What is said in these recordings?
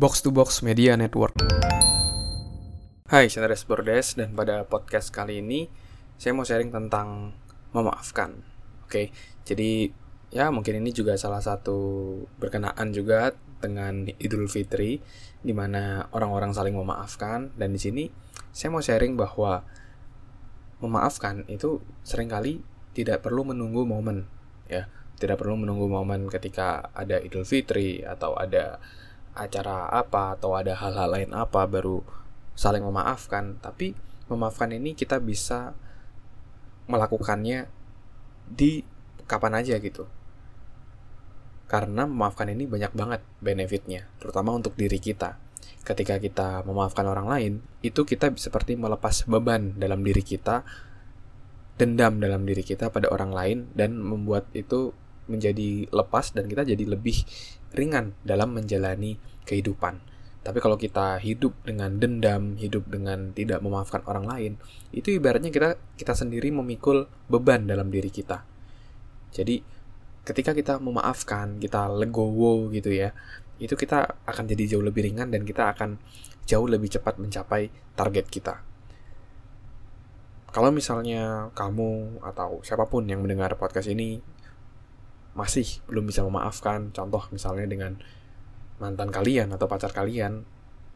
Box to Box Media Network. Hai, saya Res Bordes dan pada podcast kali ini saya mau sharing tentang memaafkan. Oke, jadi ya mungkin ini juga salah satu berkenaan juga dengan Idul Fitri di mana orang-orang saling memaafkan dan di sini saya mau sharing bahwa memaafkan itu sering kali tidak perlu menunggu momen ya tidak perlu menunggu momen ketika ada Idul Fitri atau ada acara apa atau ada hal-hal lain apa baru saling memaafkan. Tapi memaafkan ini kita bisa melakukannya di kapan aja gitu. Karena memaafkan ini banyak banget benefitnya terutama untuk diri kita. Ketika kita memaafkan orang lain itu kita seperti melepas beban dalam diri kita dendam dalam diri kita pada orang lain dan membuat itu menjadi lepas dan kita jadi lebih ringan dalam menjalani kehidupan. Tapi kalau kita hidup dengan dendam, hidup dengan tidak memaafkan orang lain, itu ibaratnya kita kita sendiri memikul beban dalam diri kita. Jadi ketika kita memaafkan, kita legowo gitu ya, itu kita akan jadi jauh lebih ringan dan kita akan jauh lebih cepat mencapai target kita. Kalau misalnya kamu atau siapa pun yang mendengar podcast ini masih belum bisa memaafkan, contoh misalnya dengan mantan kalian atau pacar kalian,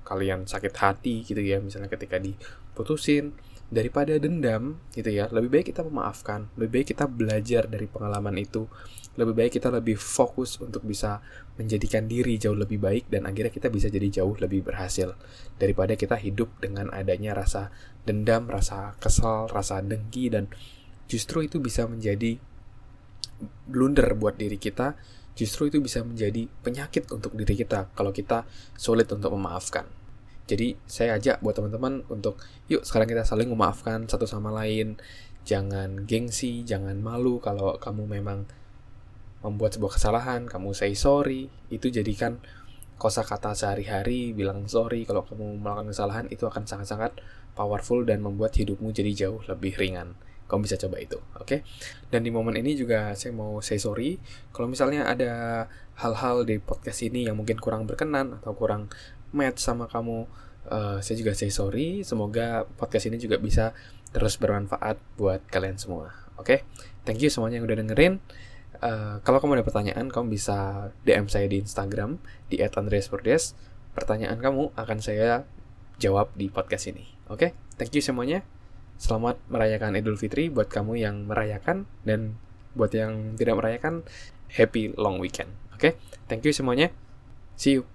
kalian sakit hati gitu ya, misalnya ketika diputusin, daripada dendam gitu ya, lebih baik kita memaafkan, lebih baik kita belajar dari pengalaman itu, lebih baik kita lebih fokus untuk bisa menjadikan diri jauh lebih baik dan akhirnya kita bisa jadi jauh lebih berhasil daripada kita hidup dengan adanya rasa dendam, rasa kesal, rasa dengki dan justru itu bisa menjadi blunder buat diri kita, justru itu bisa menjadi penyakit untuk diri kita kalau kita sulit untuk memaafkan. Jadi saya ajak buat teman-teman untuk yuk sekarang kita saling memaafkan satu sama lain. Jangan gengsi, jangan malu kalau kamu memang membuat sebuah kesalahan, kamu say sorry, itu jadikan kosakata sehari-hari bilang sorry kalau kamu melakukan kesalahan itu akan sangat-sangat powerful dan membuat hidupmu jadi jauh lebih ringan kamu bisa coba itu oke okay? dan di momen ini juga saya mau say sorry kalau misalnya ada hal-hal di podcast ini yang mungkin kurang berkenan atau kurang match sama kamu uh, saya juga say sorry semoga podcast ini juga bisa terus bermanfaat buat kalian semua oke okay? thank you semuanya yang udah dengerin Uh, kalau kamu ada pertanyaan, kamu bisa DM saya di Instagram di @andreasperdes. Pertanyaan kamu akan saya jawab di podcast ini. Oke, okay? thank you semuanya. Selamat merayakan Idul Fitri buat kamu yang merayakan dan buat yang tidak merayakan happy long weekend. Oke, okay? thank you semuanya. See you.